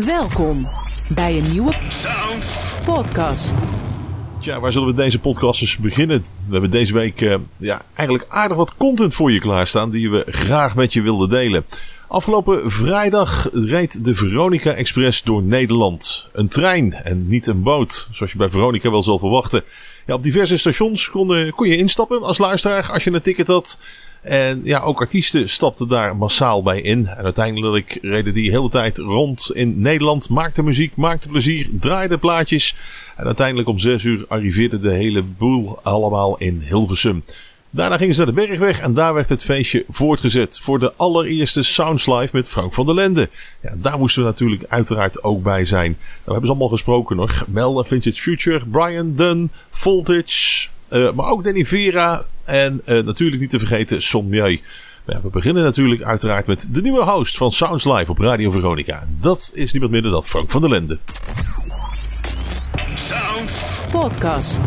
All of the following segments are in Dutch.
Welkom bij een nieuwe Sounds. podcast. Tja, waar zullen we deze podcast dus beginnen? We hebben deze week eh, ja, eigenlijk aardig wat content voor je klaarstaan die we graag met je wilden delen. Afgelopen vrijdag reed de Veronica Express door Nederland. Een trein en niet een boot, zoals je bij Veronica wel zal verwachten. Ja, op diverse stations kon, kon je instappen als luisteraar als je een ticket had. En ja, ook artiesten stapten daar massaal bij in. En uiteindelijk reden die hele tijd rond in Nederland. Maakte muziek, maakte plezier, draaide plaatjes. En uiteindelijk om 6 uur arriveerde de hele boel allemaal in Hilversum. Daarna gingen ze naar de Bergweg en daar werd het feestje voortgezet voor de allereerste Sounds Live met Frank van der Lende. Ja, daar moesten we natuurlijk uiteraard ook bij zijn. Nou, we hebben ze allemaal gesproken nog. Mel Vintage Future, Brian Dunn, Voltage, maar ook Danny Vera en uh, natuurlijk niet te vergeten Sommieu. Ja, we beginnen natuurlijk uiteraard met de nieuwe host van Sounds Live op Radio Veronica. Dat is niemand minder dan Frank van der Lende. Sounds. Podcast.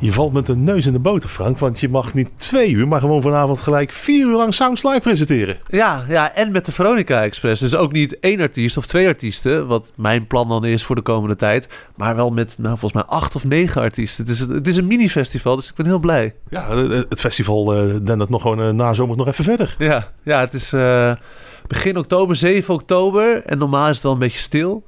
Je valt met de neus in de boter, Frank. Want je mag niet twee uur, maar gewoon vanavond gelijk vier uur lang Sounds Live presenteren. Ja, ja, en met de Veronica Express. Dus ook niet één artiest of twee artiesten, wat mijn plan dan is voor de komende tijd. Maar wel met, nou, volgens mij acht of negen artiesten. Het is, het is een mini-festival, dus ik ben heel blij. Ja, het festival uh, dan het nog gewoon uh, na zomer nog even verder. Ja, ja het is uh, begin oktober, 7 oktober. En normaal is het wel een beetje stil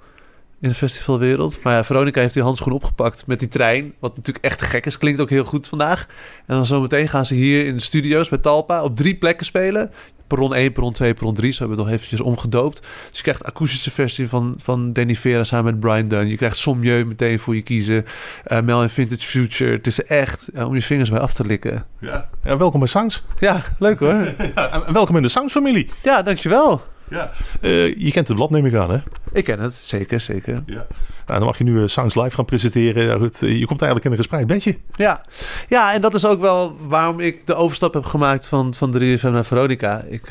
in de festivalwereld. Maar ja, Veronica heeft die handschoen opgepakt met die trein. Wat natuurlijk echt gek is. Klinkt ook heel goed vandaag. En dan zometeen gaan ze hier in de studio's bij Talpa op drie plekken spelen. Perron 1, Perron 2, Perron 3. Zo hebben we het nog eventjes omgedoopt. Dus je krijgt de akoestische versie van, van Danny Vera samen met Brian Dunn. Je krijgt Sommieu meteen voor je kiezen. Uh, Mel in Vintage Future. Het is echt uh, om je vingers bij af te likken. Ja, ja welkom bij Sounds. Ja, leuk hoor. ja, en welkom in de Sounds-familie. Ja, dankjewel. Ja. Uh, je kent het blad, neem ik aan, hè? Ik ken het, zeker, zeker. Ja. Nou, dan mag je nu uh, Sounds Live gaan presenteren. Ja, uh, je komt eigenlijk in een gespreid bedje. Ja. ja, en dat is ook wel waarom ik de overstap heb gemaakt van, van 3FM naar Veronica. Ik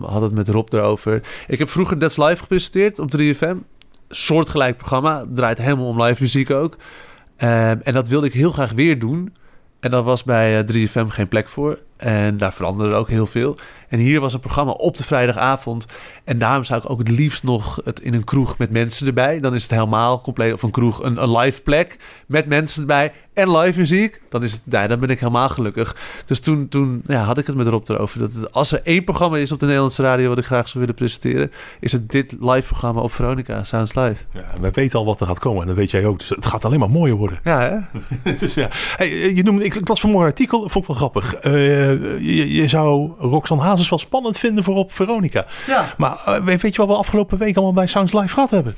had het met Rob erover. Ik heb vroeger That's Live gepresenteerd op 3FM. Soortgelijk programma, draait helemaal om live muziek ook. en dat wilde ik heel graag weer doen. En dat was bij 3FM geen plek voor. En daar veranderde ook heel veel. En hier was een programma op de vrijdagavond. En daarom zou ik ook het liefst nog het in een kroeg met mensen erbij. Dan is het helemaal compleet. Of een kroeg, een, een live plek met mensen erbij en live muziek. Dan, is het, ja, dan ben ik helemaal gelukkig. Dus toen, toen ja, had ik het met Rob erover. Dat het, als er één programma is op de Nederlandse radio wat ik graag zou willen presenteren, is het dit live programma op Veronica, Sounds Live. Ja, wij weten al wat er gaat komen en dat weet jij ook. Dus het gaat alleen maar mooier worden. Ja, hè? dus ja. Hey, je noemde, ik, ik las vanmorgen een artikel, vond ik wel grappig. Uh, je, je, zou Roxanne Hazes wel spannend vinden voor op Veronica. Ja. Maar uh, weet je wat we afgelopen week allemaal bij Sounds Live gehad hebben?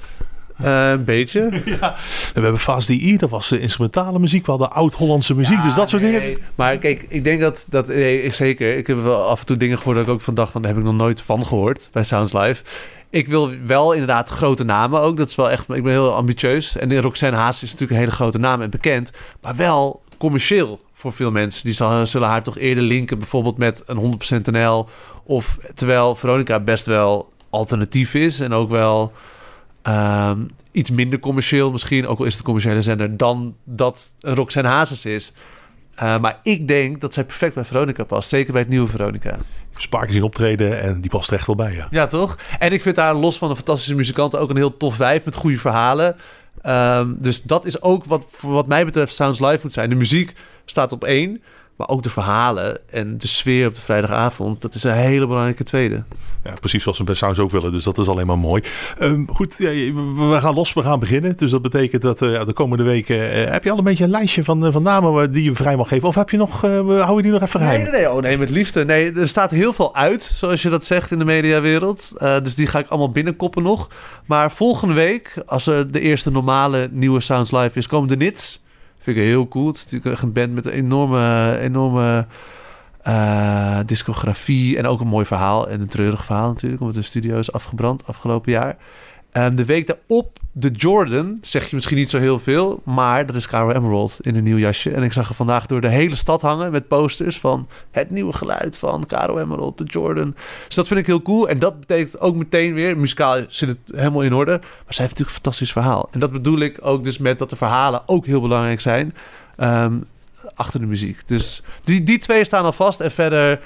Uh, een beetje. ja. We hebben Fast DI, dat was de instrumentale muziek. We hadden oud-Hollandse muziek, ja, dus dat soort nee. dingen. Maar kijk, ik denk dat, dat nee, zeker. Ik heb wel af en toe dingen gehoord dat ik ook van dacht van, daar heb ik nog nooit van gehoord bij Sounds Live. Ik wil wel inderdaad grote namen ook. Dat is wel echt, ik ben heel ambitieus. En Roxanne Haas is natuurlijk een hele grote naam en bekend. Maar wel commercieel voor veel mensen. Die zal, zullen haar toch eerder linken bijvoorbeeld met een 100% NL. Of terwijl Veronica best wel alternatief is en ook wel um, iets minder commercieel misschien, ook al is het een commerciële zender, dan dat een Roxanne Hazes is. Uh, maar ik denk dat zij perfect bij Veronica past. Zeker bij het nieuwe Veronica. Sparken zien optreden en die past er echt wel bij, ja. Ja, toch? En ik vind daar los van een fantastische muzikant ook een heel tof wijf met goede verhalen. Um, dus dat is ook wat voor wat mij betreft Sounds Live moet zijn. De muziek staat op één. Maar ook de verhalen en de sfeer op de vrijdagavond, dat is een hele belangrijke tweede. Ja, precies zoals we bij Sounds ook willen. Dus dat is alleen maar mooi. Um, goed, ja, we gaan los, we gaan beginnen. Dus dat betekent dat uh, de komende weken... Uh, heb je al een beetje een lijstje van, van namen die je vrij mag geven? Of heb je nog, hou je die nog even geheim? Nee, nee, nee. Oh, nee, met liefde. Nee, er staat heel veel uit, zoals je dat zegt in de mediawereld. dus die ga ik allemaal binnenkoppen nog. Maar volgende week, als er de eerste normale nieuwe Sounds Live is, komen de Nits... Vind ik heel cool. Het is natuurlijk een band met een enorme, enorme uh, discografie. En ook een mooi verhaal. En een treurig verhaal natuurlijk. Omdat de studio is afgebrand afgelopen jaar. Um, de week daarop, de Jordan, zeg je misschien niet zo heel veel, maar dat is Caro Emerald in een nieuw jasje. En ik zag er vandaag door de hele stad hangen met posters van het nieuwe geluid van Caro Emerald, de Jordan. Dus dat vind ik heel cool. En dat betekent ook meteen weer, muzikaal zit het helemaal in orde, maar zij heeft natuurlijk een fantastisch verhaal. En dat bedoel ik ook dus met dat de verhalen ook heel belangrijk zijn um, achter de muziek. Dus die, die twee staan al vast en verder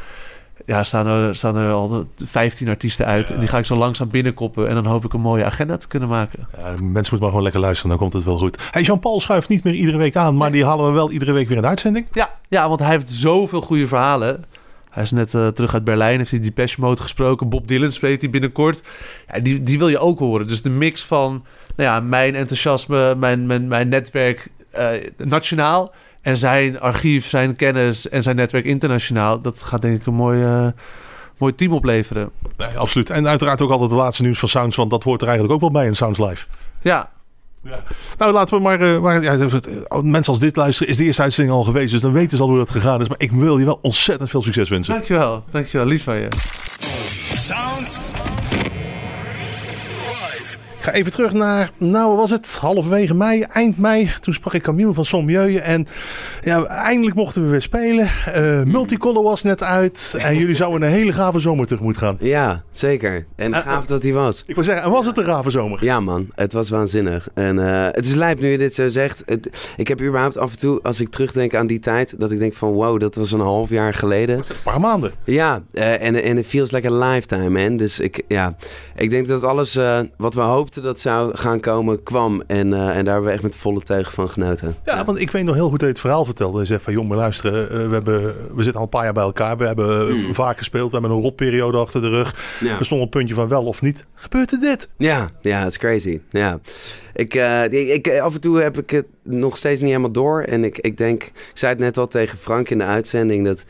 ja, staan er, staan er al 15 artiesten uit. En die ga ik zo langzaam binnenkoppen. En dan hoop ik een mooie agenda te kunnen maken. Ja, mensen moeten maar gewoon lekker luisteren, dan komt het wel goed. Hey, Jean-Paul schuift niet meer iedere week aan, maar die halen we wel iedere week weer in de uitzending. Ja, ja want hij heeft zoveel goede verhalen. Hij is net uh, terug uit Berlijn, heeft hij Depeche Mode gesproken. Bob Dylan spreekt hij binnenkort. Ja, die, die wil je ook horen. Dus de mix van nou ja, mijn enthousiasme, mijn, mijn, mijn netwerk uh, nationaal... en zijn archief, zijn kennis en zijn netwerk internationaal... dat gaat denk ik een mooi, uh, mooi team opleveren. Nee, absoluut. En uiteraard ook altijd de laatste nieuws van Sounds... want dat hoort er eigenlijk ook wel bij in Sounds Live. Ja, ja. Nou, laten we maar. Uh, maar ja, mensen als dit luisteren, is de eerste uitzending al geweest. Dus dan weten ze al hoe dat gegaan is. Maar ik wil je wel ontzettend veel succes wensen. Dankjewel, dankjewel. Lief van je. Sounds ik ga even terug naar, nou was het, halverwege mei, eind mei. Toen sprak ik Camille van Sommieu. En ja, eindelijk mochten we weer spelen. Uh, Multicolor was net uit. En jullie zouden een hele gave zomer tegemoet gaan. Ja, zeker. En uh, gaaf dat hij was. Ik wil zeggen, en was het een gave zomer? Ja man, het was waanzinnig. En uh, het is lijp nu je dit zo zegt. Het, ik heb überhaupt af en toe, als ik terugdenk aan die tijd, dat ik denk van wow, dat was een half jaar geleden. Een paar maanden. Ja, en, en het feels like a lifetime man. Dus ik, ja, ik denk dat alles wat we hoopten dat zou gaan komen, kwam. En, uh, en daar hebben we echt met volle teugen van genoten. Ja, want ik weet nog heel goed dat je het verhaal vertelde. Je zegt van, joh, maar luisteren, uh, we, hebben, we zitten al een paar jaar bij elkaar. We hebben mm. vaak gespeeld. We hebben een rotperiode achter de rug. Ja. We stonden op puntje van wel of niet. Gebeurt er dit? Ja, ja, het is crazy. Ja. Ik, uh, ik, ik, af en toe heb ik het nog steeds niet helemaal door. En ik, ik denk, ik zei het net al tegen Frank in de uitzending, dat...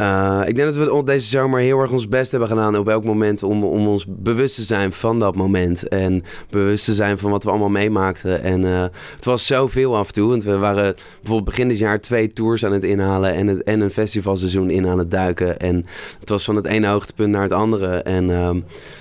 Uh, ik denk dat we deze zomer heel erg ons best hebben gedaan op elk moment om, om ons bewust te zijn van dat moment. En bewust te zijn van wat we allemaal meemaakten. En uh, het was zoveel af en toe. Want we waren bijvoorbeeld begin dit jaar twee tours aan het inhalen en, het, en een festivalseizoen in aan het duiken. En het was van het ene hoogtepunt naar het andere. En uh,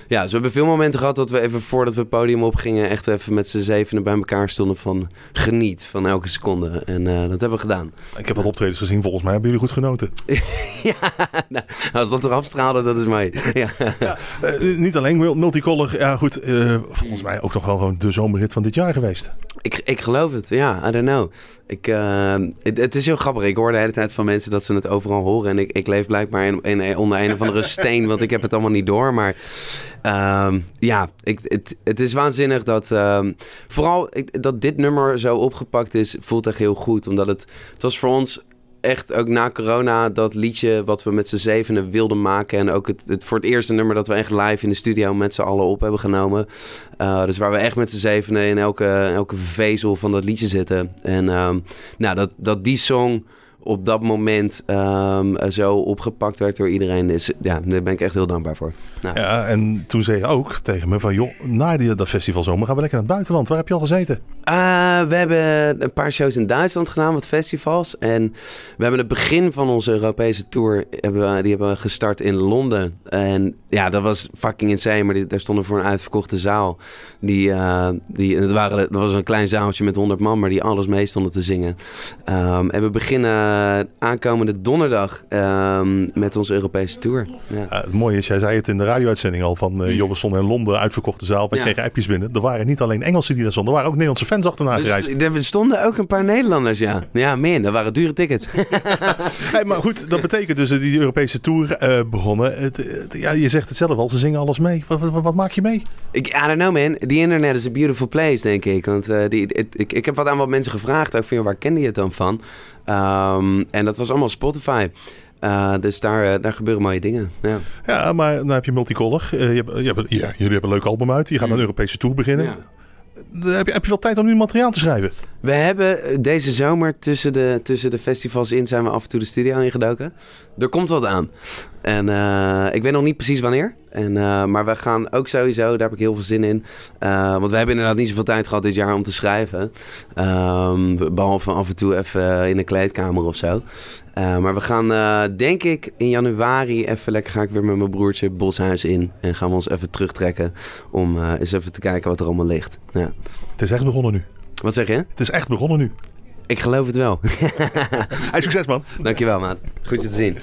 ja, dus we hebben veel momenten gehad dat we even voordat we het podium opgingen, echt even met z'n zevenen bij elkaar stonden van geniet van elke seconde. En uh, dat hebben we gedaan. Ik heb wat optredens gezien, volgens mij hebben jullie goed genoten. ja, nou, als dat eraf straalde, dat is mij. ja. ja uh, niet alleen multicolor, ja goed, uh, volgens mij ook nog wel gewoon de zomerrit van dit jaar geweest. Ik, ik geloof het, ja, I don't know. Ik, uh, het, het, is heel grappig. Ik hoor de hele tijd van mensen dat ze het overal horen. En ik, ik leef blijkbaar in, in, onder een of andere steen, want ik heb het allemaal niet door. Maar um, ja, ik, het, het is waanzinnig dat um, vooral ik, dat dit nummer zo opgepakt is, voelt echt heel goed. Omdat het, het was voor ons echt ook na corona dat liedje wat we met z'n zevenen wilden maken. En ook het, het voor het eerste nummer dat we echt live in de studio met z'n allen op hebben genomen. Uh, dus waar we echt met z'n zevenen in elke, elke vezel van dat liedje zitten. En um, nou, dat, dat die song op dat moment um, zo opgepakt werd door iedereen. Is, ja, daar ben ik echt heel dankbaar voor. Nou. Ja, en toen zei je ook tegen me van... joh, na die, dat festival zomer gaan we lekker naar het buitenland. Waar heb je al gezeten? Uh, we hebben een paar shows in Duitsland gedaan, wat festivals. En we hebben het begin van onze Europese tour... Hebben we, die hebben we gestart in Londen. En ja, dat was fucking insane. Maar die, daar stonden voor een uitverkochte zaal. Die, uh, die, het waren, dat was een klein zaaltje met 100 man... maar die alles mee stonden te zingen. Um, en we beginnen aankomende donderdag um, met onze Europese tour. Ja. Het mooie is, jij zei het in de radio-uitzending al van uh, joh, we stonden in Londen, uitverkochte zaal. We ja. kregen appjes binnen. Er waren niet alleen Engelsen die daar stonden, er waren ook Nederlandse fans achterna dus gereisd. Er stonden ook een paar Nederlanders, ja. Ja, meer. Dat waren dure tickets. hey, maar goed, dat betekent dus dat die Europese tour begonnen. Het, het, ja, je zegt het zelf al, ze zingen alles mee. Wat, wat, wat maak je mee? Ik, I don't know man, the internet is a beautiful place, denk ik. Want die, het, ik, ik heb wat aan wat mensen gevraagd, ook van, waar kende je het dan van? Um, en dat was allemaal Spotify. Uh, dus daar, uh, daar gebeuren mooie dingen. Ja, ja maar dan heb je Multicolor. Uh, je hebt, je hebt, ja, jullie hebben een leuk album uit. Je gaat mm. een Europese tour beginnen. Ja. Heb je, heb je wel tijd om nu materiaal te schrijven? We hebben deze zomer tussen de, tussen de festivals in zijn we af en toe de studio ingedoken. Er komt wat aan. En uh, ik weet nog niet precies wanneer. En, uh, maar we gaan ook sowieso, daar heb ik heel veel zin in. Want we hebben inderdaad niet zoveel tijd gehad dit jaar om te schrijven. Um, behalve af en toe even in een kleedkamer of zo. maar we gaan, denk ik, in januari even lekker ga ik weer met mijn broertje Boshuis in. En gaan we ons even terugtrekken om eens even te kijken wat er allemaal ligt. Ja. Het is echt begonnen nu. Wat zeg je? Het is echt begonnen nu. Ik geloof het wel. Hey, succes man. Dankjewel maat. Goed je te zien.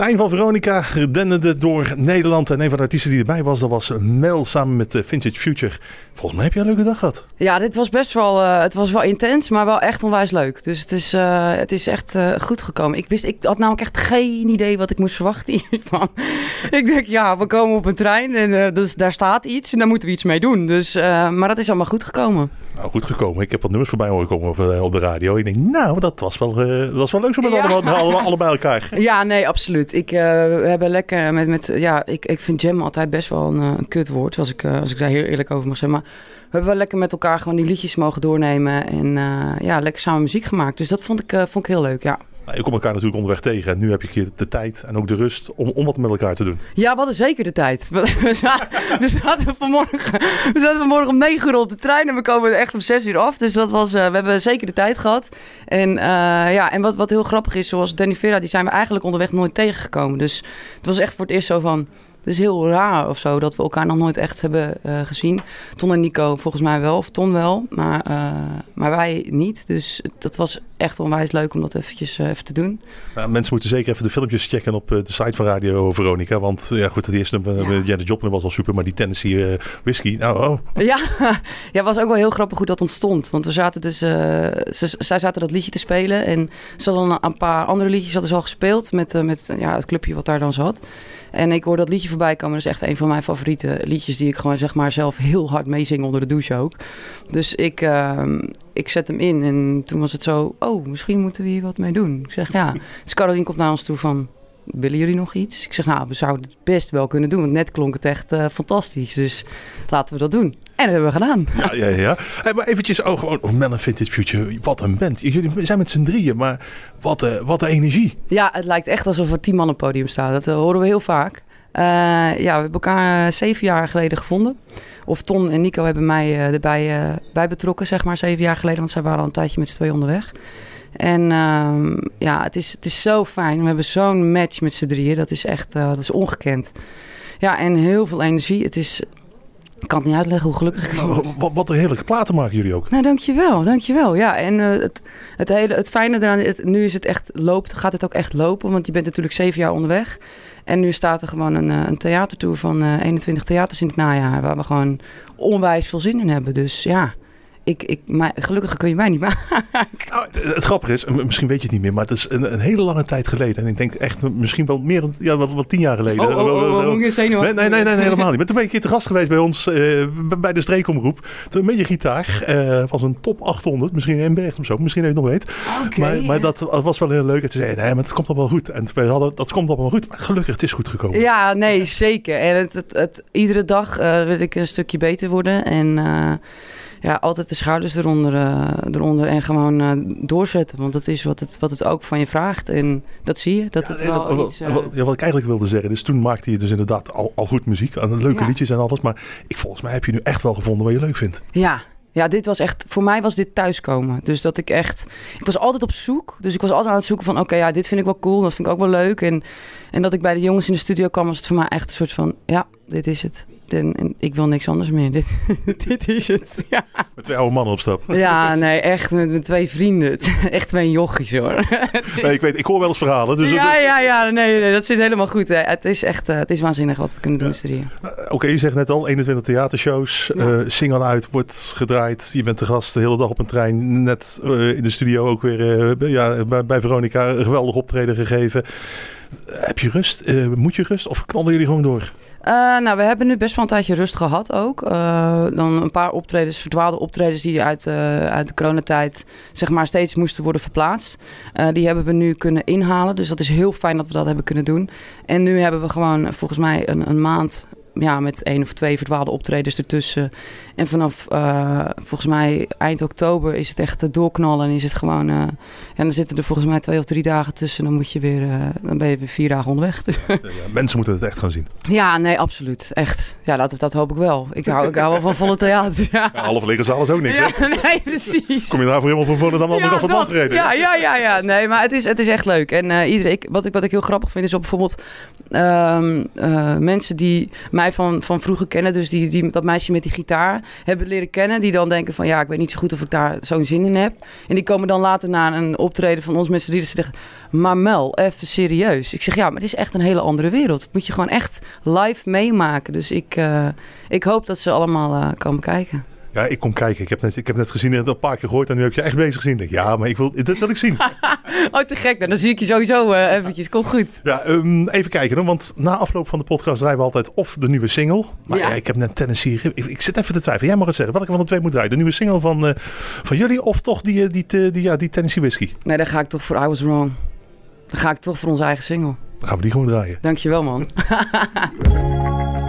Trein van Veronica denderde door Nederland. En een van de artiesten die erbij was, dat was Mel samen met eh, Vintage Future. Volgens mij heb je een leuke dag gehad. Ja, dit was best wel, eh, het was wel intens, maar wel echt onwijs leuk. Dus het is, eh, het is echt goed gekomen. Ik wist, ik had namelijk echt geen idee wat ik moest verwachten hiervan. ik denk, ja, we komen op een trein en dus daar staat iets en daar moeten we iets mee doen. Dus, maar dat is allemaal goed gekomen. Nou, goed gekomen. Ik heb wat nummers voorbij horen komen op, eh, op de radio. Ik denk, nou, dat was wel, eh, dat was wel leuk zo met Ja. allemaal, allemaal, allebei elkaar. Ja, nee, absoluut. Ik, eh, we hebben lekker met, met ja, ik, ik vind jam altijd best wel een, een kutwoord, als ik, als ik daar heel eerlijk over mag zeggen. Maar we hebben wel lekker met elkaar gewoon die liedjes mogen doornemen en ja, lekker samen muziek gemaakt. Dus dat vond ik, vond ik heel leuk, ja. Nou, je komt elkaar natuurlijk onderweg tegen. En nu heb je keer de tijd en ook de rust om, om wat met elkaar te doen. Ja, we hadden zeker de tijd. We zaten, vanmorgen, we zaten vanmorgen om 9 uur op de trein en we komen echt om 6 uur af. Dus dat was, eh, we hebben zeker de tijd gehad. En, eh, ja, en wat, wat heel grappig is, zoals Danny Vera, die zijn we eigenlijk onderweg nooit tegengekomen. Dus het was echt voor het eerst zo van... Het is heel raar of zo dat we elkaar nog nooit echt hebben eh, gezien. Ton en Nico volgens mij wel, of Ton wel, maar, eh, maar wij niet. Dus dat was echt onwijs leuk om dat eventjes eh, even te doen. Nou, mensen moeten zeker even de filmpjes checken op de site van Radio Veronica. Want ja, goed, het eerste nummer, Ja. ja. Janet Joplin was al super. Maar die Tennessee whisky, nou oh. Ja, ja, was ook wel heel grappig hoe dat ontstond. Want we zaten dus, ze, zij zaten dat liedje te spelen. En ze hadden een paar andere liedjes hadden ze al gespeeld met, met ja, het clubje wat daar dan zat. En ik hoor dat liedje voorbij komen. Dat is echt een van mijn favoriete liedjes die ik gewoon zeg maar zelf heel hard meezing onder de douche ook. Dus ik, ehm, ik zet hem in en toen was het zo, oh, misschien moeten we hier wat mee doen. Ik zeg ja. Dus Caroline komt naar ons toe van, willen jullie nog iets? Ik zeg, nou, we zouden het best wel kunnen doen. Want net klonk het echt eh, fantastisch. Dus laten we dat doen. En dat hebben we gedaan. Ja, ja, ja. Hey, maar eventjes, oh, gewoon, oh, Mel en Vintage Future, wat een band. Jullie zijn met z'n drieën, maar wat, eh, wat een energie. Ja, het lijkt echt alsof er tien man op het podium staan. Dat eh, horen we heel vaak. Ja, we hebben elkaar zeven jaar geleden gevonden. Of Ton en Nico hebben mij erbij bij betrokken, zeg maar, zeven jaar geleden. Want zij waren al een tijdje met z'n tweeën onderweg. En ehm, ja, het is, het is zo fijn. We hebben zo'n match met z'n drieën. Dat is echt eh, dat is ongekend. Ja, en heel veel energie. Het is... Ik kan het niet uitleggen hoe gelukkig ik voel. Wat, wat een heerlijke platen maken jullie ook. Nou, dankjewel, dankjewel. Ja, en eh, het, het, hele, het fijne eraan, het, nu is het echt loopt, gaat het ook echt lopen, want je bent natuurlijk zeven jaar onderweg. En nu staat er gewoon een, eh, een theatertour van eh 21 theaters in het najaar, waar we gewoon onwijs veel zin in hebben. Dus ja, ik, ik, maar, gelukkig kun je mij niet maken. Nou, het grappige is, misschien weet je het niet meer, maar het is een, een hele lange tijd geleden. En ik denk echt misschien wel meer dan ja, wel, wel tien jaar geleden. Oh, oh, oh, oh, Nee, nee, nee, nee, worden? nee, helemaal niet. Maar toen ben je een keer te gast geweest bij ons, eh, b- bij de streekomroep. Toen met je gitaar, eh, was een top 800, misschien in Berg of zo, misschien dat je het nog weet. Oké, maar, maar dat was wel heel leuk. En toen zei je, nee, maar het komt allemaal goed. En toen hadden, dat komt allemaal goed. Maar gelukkig, het is goed gekomen. Ja, nee, zeker. En het, het, het- iedere dag eh, wil ik een stukje beter worden. En eh, ja, altijd de schouders eronder, eh, eronder en gewoon eh, doorzetten. Want dat is wat het, wat het ook van je vraagt. En dat zie je, dat het wel wat, iets... eh, wat- ja, wat ik eigenlijk wilde zeggen, dus toen maakte je dus inderdaad al, al goed muziek, aan leuke Ja. liedjes en alles. Maar ik, volgens mij heb je nu echt wel gevonden wat je leuk vindt. Ja. Ja, dit was echt, voor mij was dit thuiskomen. Dus dat ik echt, ik was altijd op zoek. Dus ik was altijd aan het zoeken van, oké, ja, dit vind ik wel cool, dat vind ik ook wel leuk. En, en dat ik bij de jongens in de studio kwam, was het voor mij echt een soort van, ja, dit is het. En, ik wil niks anders meer. Dit, dit is het. Ja. Met twee oude mannen op stap. ja, nee, echt met, met twee vrienden. Echt twee jochies hoor. Nee, ik weet, ik hoor wel eens verhalen. Dus ja, het- ja, ja, nee, nee, dat zit helemaal goed. Hè. Het is echt, eh, het is waanzinnig wat we kunnen doen met drieën. Eh, Oké, je zegt net al, 21 theatershows, Ja. eh single uit, wordt gedraaid. Je bent de gast de hele dag op een trein, net eh, in de studio ook weer bij- ja, bij, bij Veronica een geweldig optreden gegeven. Heb je rust? Moet je rust? Of knallen jullie gewoon door? Eh, nou, we hebben nu best wel een tijdje rust gehad ook. Eh, dan een paar optredens, verdwaalde optredens die uit, eh, uit de coronatijd zeg maar steeds moesten worden verplaatst. Die hebben we nu kunnen inhalen. Dus dat is heel fijn dat we dat hebben kunnen doen. En nu hebben we gewoon volgens mij een, een maand ja, met één of twee verdwaalde optredens ertussen. En vanaf eh, volgens mij eind oktober is het echt doorknallen. En is het gewoon. eh, en dan zitten er volgens mij twee of drie dagen tussen. Dan moet je weer. eh, dan ben je weer vier dagen onderweg. Ja, mensen moeten het echt gaan zien. ja, nee, absoluut. Echt. Ja, dat, dat hoop ik wel. Ik hou, ik hou wel van volle theater. Ja, Ja, half zaal is ook niks, hè? ja nee, precies. Kom je daarvoor helemaal van voren dan wel nog van dat. optreden? ja, ja, ja, ja. Nee, maar het is, het is echt leuk. En iedereen, ik, wat, ik, wat ik heel grappig vind, is op bijvoorbeeld ehm, eh, mensen die mij van, van vroeger kennen. Dus die, die dat meisje met die gitaar hebben leren kennen. Die dan denken van, ja, ik weet niet zo goed of ik daar zo'n zin in heb. En die komen dan later naar een optreden van ons z'n drieën. Ze zeggen, maar Mel, even serieus. Ik zeg, ja, maar het is echt een hele andere wereld. Dat moet je gewoon echt live meemaken. Dus ik, eh, ik hoop dat ze allemaal eh komen kijken. Ja, ik kom kijken. Ik heb net, ik heb net gezien en het een paar keer gehoord en nu heb je echt bezig gezien. Ik denk, ja, maar ik wil, dit wil ik zien. Oh, te gek. Dan zie ik je sowieso eh, eventjes. Kom goed. Ja, ehm, even kijken dan, want na afloop van de podcast draaien we altijd of de nieuwe single. Maar Ja. ja. ik heb net Tennessee. Ik, ik zit even te twijfelen. Jij mag het zeggen. Welke van de twee moet draaien? De nieuwe single van, eh, van jullie of toch die, eh, die, die, die, ja, die Tennessee Whiskey? Nee, dan ga ik toch voor I Was Wrong. Dan ga ik toch voor onze eigen single. Dan gaan we die gewoon draaien. Dankjewel, man.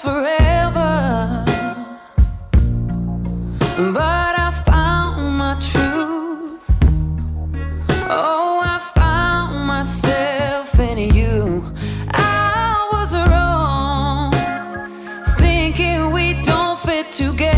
forever. But I found my truth. Oh, I found myself in you. I was wrong, thinking we don't fit together.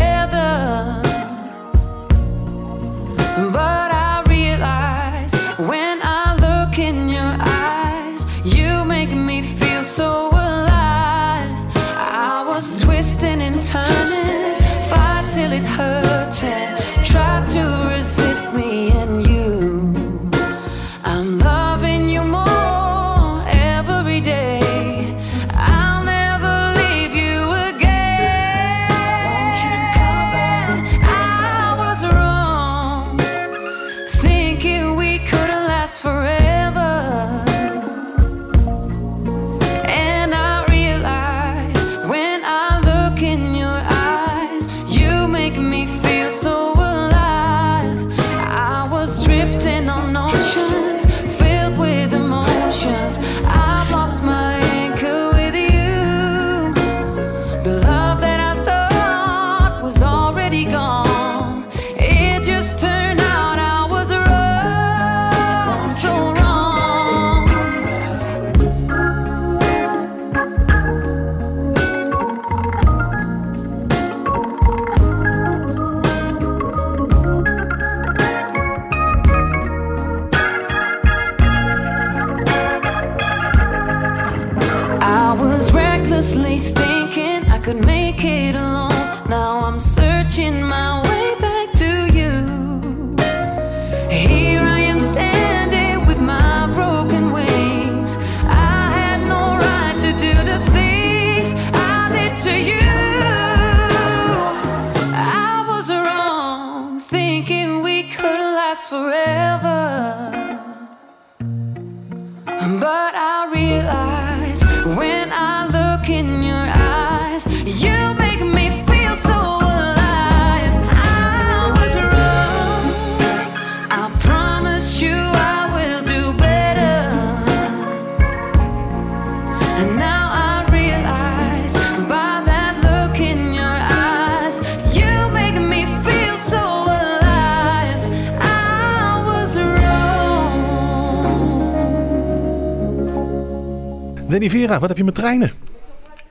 Danny Vera, wat heb je met treinen?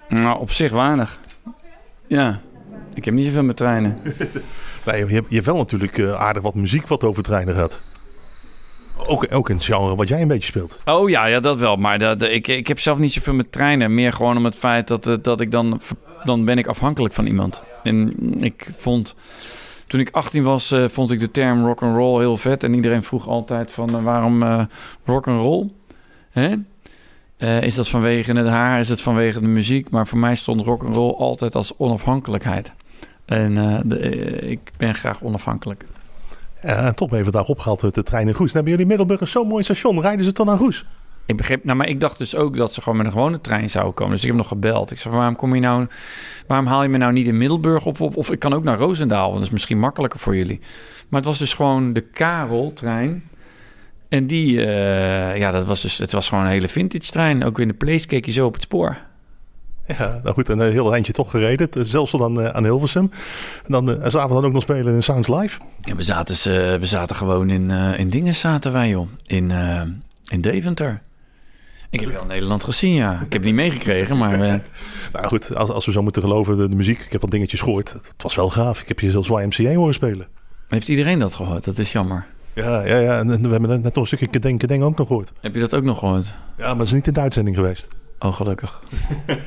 Nou, op zich weinig. Ja, ik heb niet zoveel met treinen. Nee, je, hebt, je hebt wel natuurlijk eh, aardig wat muziek wat over treinen gaat. Ook, ook in het genre wat jij een beetje speelt. Oh ja, ja dat wel. Maar dat, ik, ik heb zelf niet zoveel met treinen. Meer gewoon om het feit dat, eh, dat ik dan... Dan ben ik afhankelijk van iemand. En ik vond... Toen ik 18 was, eh, vond ik de term rock and roll heel vet. En iedereen vroeg altijd van waarom rock and roll? Hè? Eh, is dat vanwege het haar? Is het vanwege de muziek? Maar voor mij stond rock and roll altijd als onafhankelijkheid. En eh, de- eh, ik ben graag onafhankelijk. Toch ben je vandaag opgehaald met de trein in Goes. Dan hebben jullie Middelburg zo'n mooi station. Rijden ze toch naar Goes? Ik begreep, nou, maar ik dacht dus ook dat ze gewoon met een gewone trein zouden komen. Dus ik heb nog gebeld. Ik zei, waarom kom je nou, waarom haal je me nou niet in Middelburg op? Of, of ik kan ook naar Roosendaal, want dat is misschien makkelijker voor jullie. Maar het was dus gewoon de Karel-trein. En die, eh, ja, dat was dus, het was gewoon een hele vintage trein. Ook in de place keek je zo op het spoor. Ja, nou goed, een eh, heel eindje toch gereden. Eh, Zelfs dan aan Hilversum. En dan uh, s'avonds dan ook nog spelen in Sounds Live. Ja, we zaten, we zaten gewoon in, in dingen zaten wij, joh. In, in Deventer. Ik heb heel Nederland gezien, ja. Ik heb niet meegekregen, maar... eh, Nou goed, als, als we zo moeten geloven, de, de muziek. Ik heb wat dingetjes gehoord. Het, het was wel gaaf. Ik heb je zelfs YMCA horen spelen. heeft iedereen dat gehoord? Dat is jammer. Ja, ja, ja. En, en we hebben net, nog een stukje Denken Denk ook nog gehoord. Heb je dat ook nog gehoord? Ja, maar dat is niet in de uitzending geweest. Oh, gelukkig.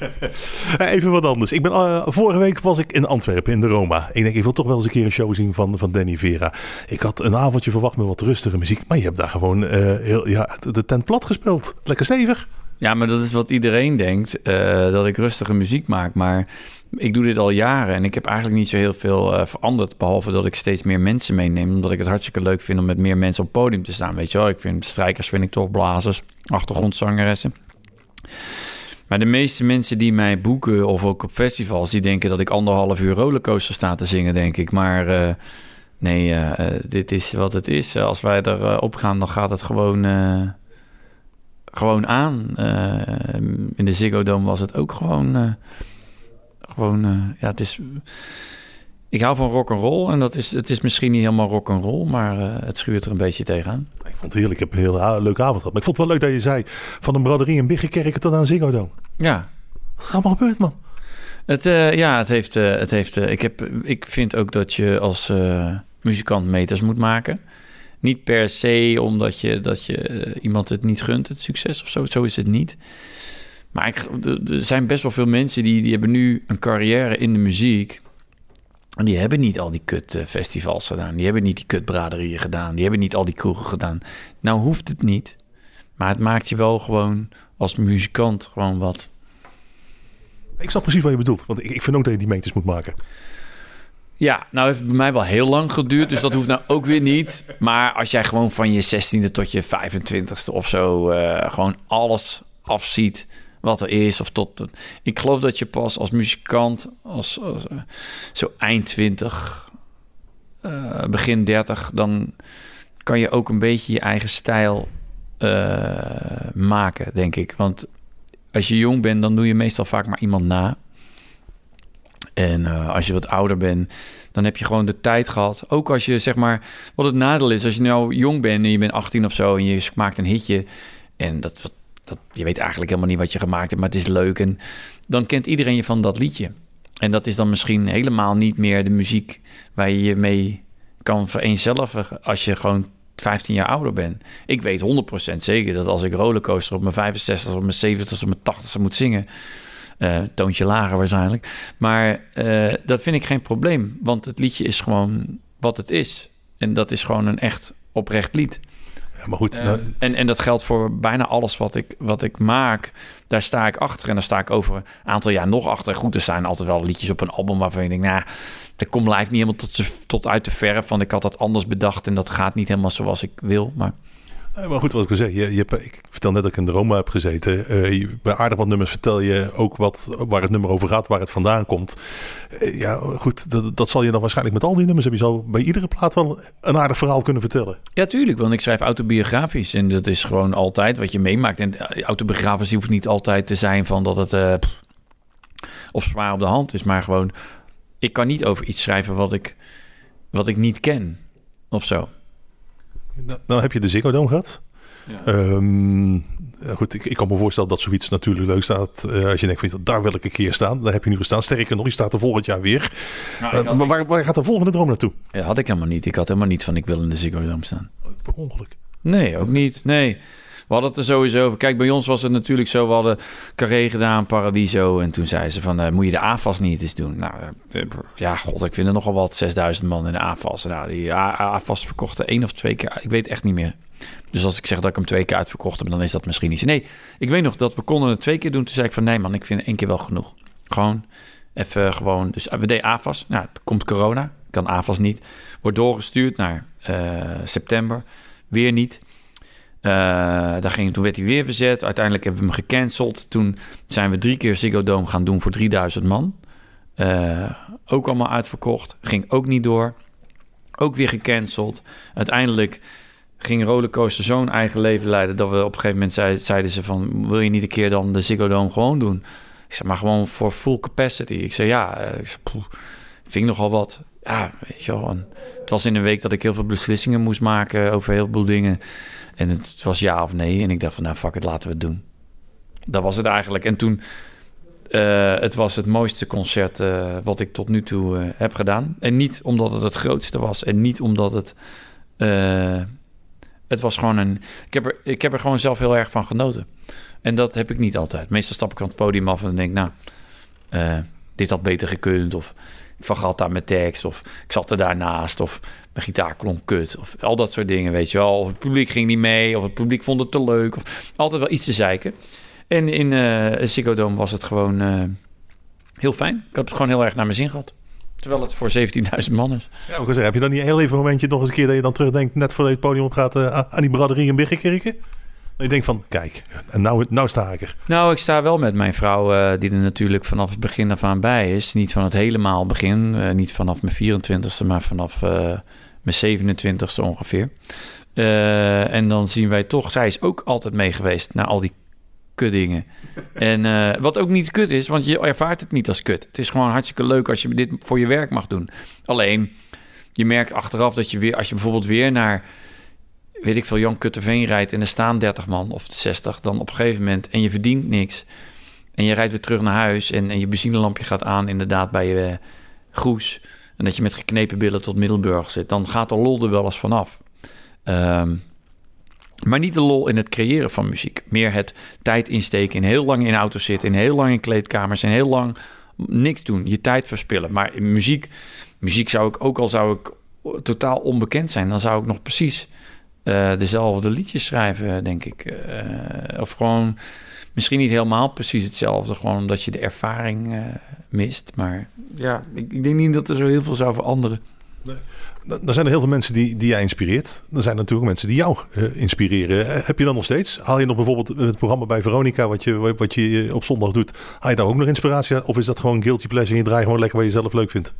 Eh, Even wat anders. Ik ben, eh, vorige week was ik in Antwerpen, in de Roma. Ik denk, ik wil toch wel eens een keer een show zien van, van Danny Vera. Ik had een avondje verwacht met wat rustige muziek. Maar je hebt daar gewoon eh, heel, ja, de- tent plat gespeeld. Lekker stevig. Ja, maar dat is wat iedereen denkt, dat ik rustige muziek maak. Maar ik doe dit al jaren en ik heb eigenlijk niet zo heel veel eh, veranderd. Behalve dat ik steeds meer mensen meeneem. Omdat ik het hartstikke leuk vind om met meer mensen op het podium te staan. Weet je wel, ik vind strijkers vind ik tof, blazers, achtergrondzangeressen. Maar de meeste mensen die mij boeken of ook op festivals... die denken dat ik anderhalf uur rollercoaster sta te zingen, denk ik. Maar eh, nee, eh, dit is wat het is. Als wij erop op gaan, dan gaat het gewoon... gewoon aan. In de Ziggo Dome was het ook gewoon... gewoon, eh, ja, het is... Ik hou van rock and roll en dat is, het is misschien niet helemaal rock and roll, maar eh, het schuurt er een beetje tegenaan. Ik vond het heerlijk. Ik heb een hele leuke avond gehad. Maar ik vond het wel leuk dat je zei... van een braderie in Biggenkerken tot aan Ziggo Dome. Ja, Wat is allemaal gebeurd, man? het, eh, ja, het heeft, het heeft ik, heb, ik vind ook dat je als muzikant meters moet maken. Niet per se omdat je, dat je iemand het niet gunt, het succes of zo. Zo is het niet. Maar ik, er- zijn best wel veel mensen die, die hebben nu een carrière in de muziek. En die hebben niet al die kut eh, festivals gedaan. Die hebben niet die kut braderieën gedaan. Die hebben niet al die kroegen gedaan. Nou hoeft het niet. Maar het maakt je wel gewoon als muzikant gewoon wat. Ik snap precies wat je bedoelt. Want ik, ik vind ook dat je die meters moet maken. Ja, nou heeft het bij mij wel heel lang geduurd, dus dat hoeft nou ook weer niet. Maar als jij gewoon van je 16e tot je 25e of zo eh, gewoon alles afziet wat er is, of tot. Ik geloof dat je pas als muzikant, als, eh, zo eind 20, eh, begin 30, dan kan je ook een beetje je eigen stijl eh, maken, denk ik. Want als je jong bent, dan doe je meestal vaak maar iemand na. En als je wat ouder bent, dan heb je gewoon de tijd gehad. Ook als je zeg maar, wat het nadeel is, als je nou jong bent en je bent 18 of zo en je maakt een hitje en dat, dat, je weet eigenlijk helemaal niet wat je gemaakt hebt, maar het is leuk en dan kent iedereen je van dat liedje. En dat is dan misschien helemaal niet meer de muziek waar je je mee kan vereenzelvigen als je gewoon 15 jaar ouder bent. Ik weet 100% zeker dat als ik rollercoaster op mijn 65 of mijn 70 of mijn 80 moet zingen, Eh, toontje lager waarschijnlijk. Maar eh, dat vind ik geen probleem. Want het liedje is gewoon wat het is. En dat is gewoon een echt oprecht lied. Maar goed, Eh, nou, en, en dat geldt voor bijna alles wat ik, wat ik maak. Daar sta ik achter. En daar sta ik over een aantal jaar nog achter. Goed, er zijn altijd wel liedjes op een album waarvan je denkt... nou, dat komt live niet helemaal tot, tot uit de verf. Want ik had dat anders bedacht en dat gaat niet helemaal zoals ik wil. Maar maar goed, wat ik wil zeggen, je, je ik vertel net dat ik in de Roma heb gezeten. Eh, bij aardig wat nummers vertel je ook wat, waar het nummer over gaat, waar het vandaan komt. Eh, ja, goed, dat, dat zal je dan waarschijnlijk met al die nummers, heb je zo bij iedere plaat wel een aardig verhaal kunnen vertellen. ja, tuurlijk. Want ik schrijf autobiografisch. En dat is gewoon altijd wat je meemaakt. En eh, autobiografisch hoeft niet altijd te zijn van dat het... of zwaar op de hand is. Maar gewoon... Ik kan niet over iets schrijven wat ik, wat ik niet ken. Of zo. Nou, nou heb je de Ziggo Dome gehad. Ja. Ehm, ja, goed, ik, ik kan me voorstellen dat zoiets natuurlijk leuk staat. eh, als je denkt, van, daar wil ik een keer staan. Daar heb je nu gestaan. Sterker nog, je staat er volgend jaar weer. Nou, Eh, maar waar, waar gaat de volgende droom naartoe? Ja, had ik helemaal niet. Ik had helemaal niet van ik wil in de Ziggo Dome staan. Per ongeluk. Nee, ook niet. Nee. We hadden het er sowieso over. Kijk, bij ons was het natuurlijk zo. We hadden Carré gedaan, Paradiso. En toen zei ze van, eh, moet je de AFAS niet eens doen? Nou, eh, ja, god, ik vind er nogal wat. 6000 man in de AFAS. Nou, die AFAS verkochten één of twee keer. Ik weet echt niet meer. Dus als ik zeg dat ik hem twee keer uitverkocht heb, dan is dat misschien niet. Nee, ik weet nog dat we konden het twee keer doen. Toen zei ik van, nee man, ik vind één keer wel genoeg. Gewoon, even gewoon. Dus we deden AFAS. Nou, komt corona. Kan AFAS niet. Wordt doorgestuurd naar eh, september. Weer niet. Eh, daar ging, toen werd hij weer verzet. Uiteindelijk hebben we hem gecanceld. Toen zijn we drie keer Ziggo Dome gaan doen voor 3000 man. Eh, ook allemaal uitverkocht. Ging ook niet door. Ook weer gecanceld. Uiteindelijk ging Rollercoaster zo'n eigen leven leiden... dat we op een gegeven moment zei- zeiden ze van... wil je niet een keer dan de Ziggo Dome gewoon doen? Ik zei, maar gewoon voor full capacity. Ik zei, ja. Eh, Ik zei, poeh, vind ik nogal wat. Ja, weet je wel. Het was in een week dat ik heel veel beslissingen moest maken... over heel veel dingen... En het was ja of nee. En ik dacht van, nou fuck het, laten we het doen. Dat was het eigenlijk. En toen, eh, het was het mooiste concert eh, wat ik tot nu toe eh, heb gedaan. En niet omdat het het grootste was. En niet omdat het... het was gewoon een... Ik heb, er, ik heb er gewoon zelf heel erg van genoten. En dat heb ik niet altijd. Meestal stap ik van het podium af en denk, nou... dit had beter gekund. Of ik vergat daar mijn tekst. Of ik zat er daarnaast. Of mijn gitaar klonk kut. Of al dat soort dingen, weet je wel. Of het publiek ging niet mee. Of het publiek vond het te leuk. Of altijd wel iets te zeiken. En in eh Ziggo Dome was het gewoon eh, heel fijn. Ik heb het gewoon heel erg naar mijn zin gehad. Terwijl het voor 17.000 man is. Ja, zeggen, heb je dan niet heel even momentje nog eens een keer dat je dan terugdenkt, net je het podium op gaat, eh, aan die braderie in Biggekerken? Je denkt van, kijk, nou, nou sta ik er. Nou, ik sta wel met mijn vrouw, eh, die er natuurlijk vanaf het begin af aan bij is. Niet van het helemaal begin, eh, niet vanaf mijn 24ste, maar vanaf eh, mijn 27ste ongeveer. En dan zien wij toch, zij is ook altijd mee geweest naar al die kutdingen. En wat ook niet kut is, want je ervaart het niet als kut. Het is gewoon hartstikke leuk als je dit voor je werk mag doen. Alleen, je merkt achteraf dat je weer, als je bijvoorbeeld weer naar weet ik veel, Jan Kutterveen rijdt en er staan 30 man of 60, dan op een gegeven moment en je verdient niks. En je rijdt weer terug naar huis en, en je benzinelampje gaat aan inderdaad bij je eh, Goes. En dat je met geknepen billen tot Middelburg zit. Dan gaat de lol er wel eens vanaf. Ehm, maar niet de lol in het creëren van muziek. Meer het tijd insteken, in heel lang in auto's zitten, in heel lang in kleedkamers en heel lang niks doen, je tijd verspillen. Maar in muziek, muziek zou ik ook al zou ik totaal onbekend zijn, dan zou ik nog precies eh, dezelfde liedjes schrijven, denk ik. Eh, of gewoon misschien niet helemaal precies hetzelfde, gewoon omdat je de ervaring eh, mist. Maar ja, ik, ik denk niet dat er zo heel veel zou veranderen. Dan dan zijn er heel veel mensen die, die jij inspireert. Er zijn natuurlijk mensen die jou eh, inspireren. Heb je dan nog steeds? Haal je nog bijvoorbeeld het programma bij Veronica, wat je, wat je op zondag doet, haal je daar ook nog inspiratie? Of is dat gewoon guilty pleasure en je draait gewoon lekker wat je zelf leuk vindt?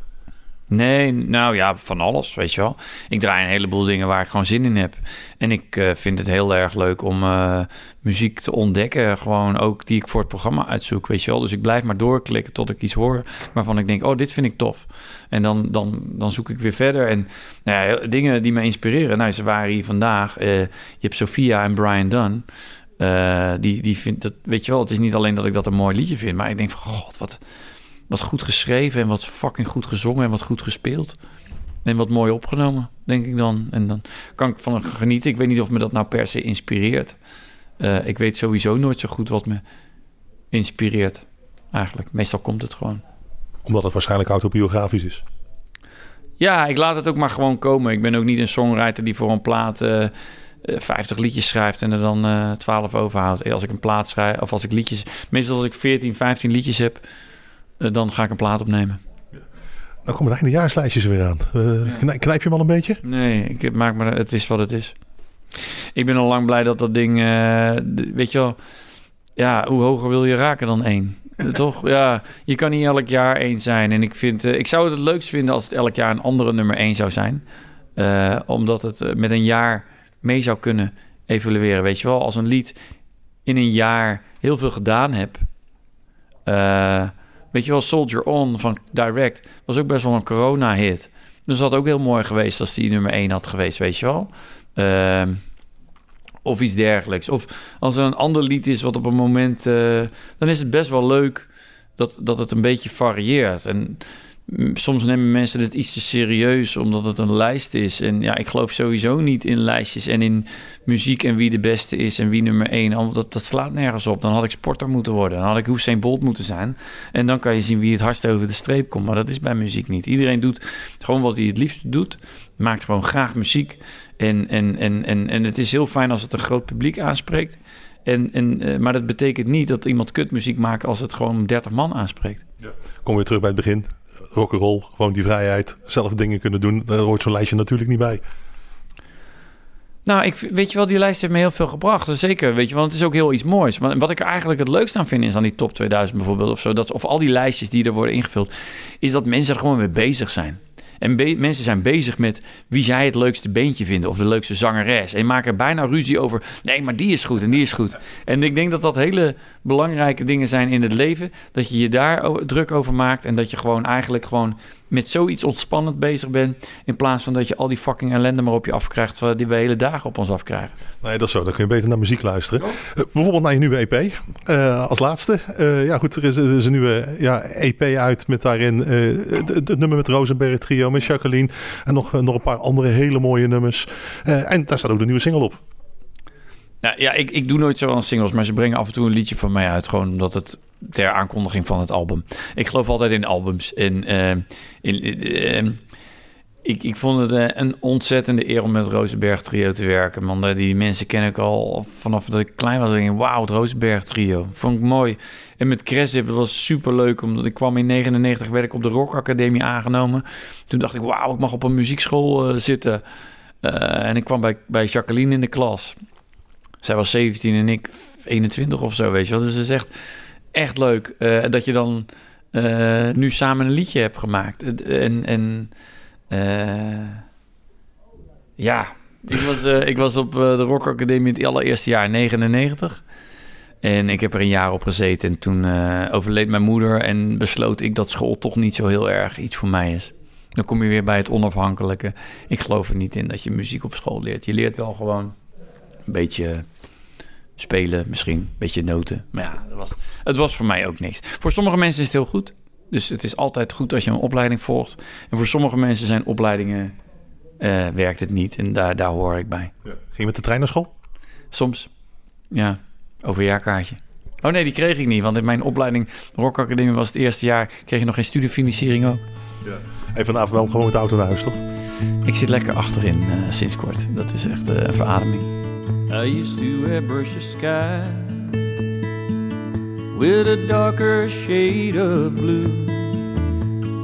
Nee, nou ja, van alles, weet je wel. Ik draai een heleboel dingen waar ik gewoon zin in heb. En ik eh, vind het heel erg leuk om eh, muziek te ontdekken. Gewoon ook die ik voor het programma uitzoek, weet je wel. Dus ik blijf maar doorklikken tot ik iets hoor waarvan ik denk... oh, dit vind ik tof. En dan, dan, dan zoek ik weer verder. En nou ja, dingen die me inspireren. Nou, ze waren hier vandaag. Eh, je hebt Sophia en Brian Dunn. Die, die vindt dat, weet je wel, het is niet alleen dat ik dat een mooi liedje vind... maar ik denk van, god, wat wat goed geschreven en wat fucking goed gezongen en wat goed gespeeld. En wat mooi opgenomen, denk ik dan. En dan kan ik van genieten. Ik weet niet of me dat nou per se inspireert. Eh, ik weet sowieso nooit zo goed wat me inspireert. eigenlijk. Meestal komt het gewoon. Omdat het waarschijnlijk autobiografisch is. Ja, ik laat het ook maar gewoon komen. Ik ben ook niet een songwriter die voor een plaat eh, eh, 50 liedjes schrijft en er dan eh 12 overhoudt. Eh, Als ik een plaat schrijf, of als ik liedjes... Meestal als ik 14, 15 liedjes heb, eh, dan ga ik een plaat opnemen. Dan komen de eindejaarslijstjes er weer aan. Eh, knij- knijp je hem al een beetje? Nee, ik maak maar het is wat het is. Ik ben al lang blij dat dat ding, eh, weet je wel, ja, hoe hoger wil je raken dan één? Eh, Toch? Ja, je kan niet elk jaar één zijn. En ik vind, eh, ik zou het het leukst vinden als het elk jaar een andere nummer één zou zijn. Eh, omdat het eh, met een jaar mee zou kunnen evalueren. Weet je wel, als een lied in een jaar heel veel gedaan heb. Weet je wel, Soldier On van Direct was ook best wel een corona-hit. Dus dat had ook heel mooi geweest als die nummer 1 had geweest, weet je wel. Ehm, of iets dergelijks. Of als er een ander lied is wat op een moment... eh, dan is het best wel leuk dat, dat het een beetje varieert. En soms nemen mensen het iets te serieus omdat het een lijst is. En ja, ik geloof sowieso niet in lijstjes en in muziek en wie de beste is en wie nummer 1. Dat, dat slaat nergens op. Dan had ik sporter moeten worden. Dan had ik Usain Bolt moeten zijn. En dan kan je zien wie het hardst over de streep komt. Maar dat is bij muziek niet. Iedereen doet gewoon wat hij het liefst doet. Maakt gewoon graag muziek. En, en, en, en, en het is heel fijn als het een groot publiek aanspreekt. En, en, eh, maar dat betekent niet dat iemand kutmuziek maakt als het gewoon 30 man aanspreekt. Kom weer terug bij het begin. Rock'n'roll, gewoon die vrijheid. Zelf dingen kunnen doen. Daar hoort zo'n lijstje natuurlijk niet bij. Nou, ik, weet je wel, die lijst heeft me heel veel gebracht. Dus zeker, weet je wel, het is ook heel iets moois. Want wat ik er eigenlijk het leukst aan vind is aan die top 2000 bijvoorbeeld of zo, dat, of al die lijstjes die er worden ingevuld, is dat mensen er gewoon mee bezig zijn. En mensen zijn bezig met wie zij het leukste beentje vinden of de leukste zangeres. En maken bijna ruzie over, nee, maar die is goed en die is goed. En ik denk dat dat hele belangrijke dingen zijn in het leven. Dat je je daar druk over maakt en dat je gewoon eigenlijk gewoon met zoiets ontspannend bezig bent. In plaats van dat je al die fucking ellende maar op je afkrijgt eh, die we hele dagen op ons afkrijgen. Nee, dat is zo. Dan kun je beter naar muziek luisteren. Eh, bijvoorbeeld naar je nieuwe EP. eh, als laatste. Ja, goed. Er is, er is een nieuwe ja, EP uit met daarin het, nummer met Rosenberg Trio, met Jacqueline. En nog, nog een paar andere hele mooie nummers. En daar staat ook de nieuwe single op. Nou, ja, ik, ik doe nooit zo aan singles, maar ze brengen af en toe een liedje van mij uit. Gewoon omdat het ter aankondiging van het album. Ik geloof altijd in albums. En eh, in, eh, ik, ik vond het eh, een ontzettende eer om met Rosenberg Trio te werken. Man, Eh, die mensen ken ik al vanaf dat ik klein was. Ik denk, wauw, het Rosenberg Trio. Vond ik mooi. En met Cresip, dat was super leuk. Omdat ik kwam in 99, werd ik op de Rock Academie aangenomen. Toen dacht ik, wauw, ik mag op een muziekschool eh, zitten. En ik kwam bij, bij Jacqueline in de klas. Zij was 17 en ik 21 of zo, weet je wel. Dus het is echt, leuk eh, dat je dan eh, nu samen een liedje hebt gemaakt. En, en eh, ja, ik was, ik was op de Rock Academie het allereerste jaar, 99. En ik heb er een jaar op gezeten. En toen overleed mijn moeder en besloot ik dat school toch niet zo heel erg iets voor mij is. Dan kom je weer bij het onafhankelijke. Ik geloof er niet in dat je muziek op school leert. Je leert wel gewoon een beetje spelen, misschien een beetje noten. Maar ja, dat was, het was voor mij ook niks. Voor sommige mensen is het heel goed. Dus het is altijd goed als je een opleiding volgt. En voor sommige mensen zijn opleidingen... eh, werkt het niet. En daar, daar hoor ik bij. Ging je met de trein naar school? Soms. Ja, overjaarkaartje. Oh nee, die kreeg ik niet. Want in mijn opleiding Rock Academie was het eerste jaar... kreeg je nog geen studiefinanciering ook. En vanavond wel gewoon met de auto naar huis, toch? Ik zit lekker achterin eh, sinds kort. Dat is echt eh, een verademing. I used to airbrush the sky with a darker shade of blue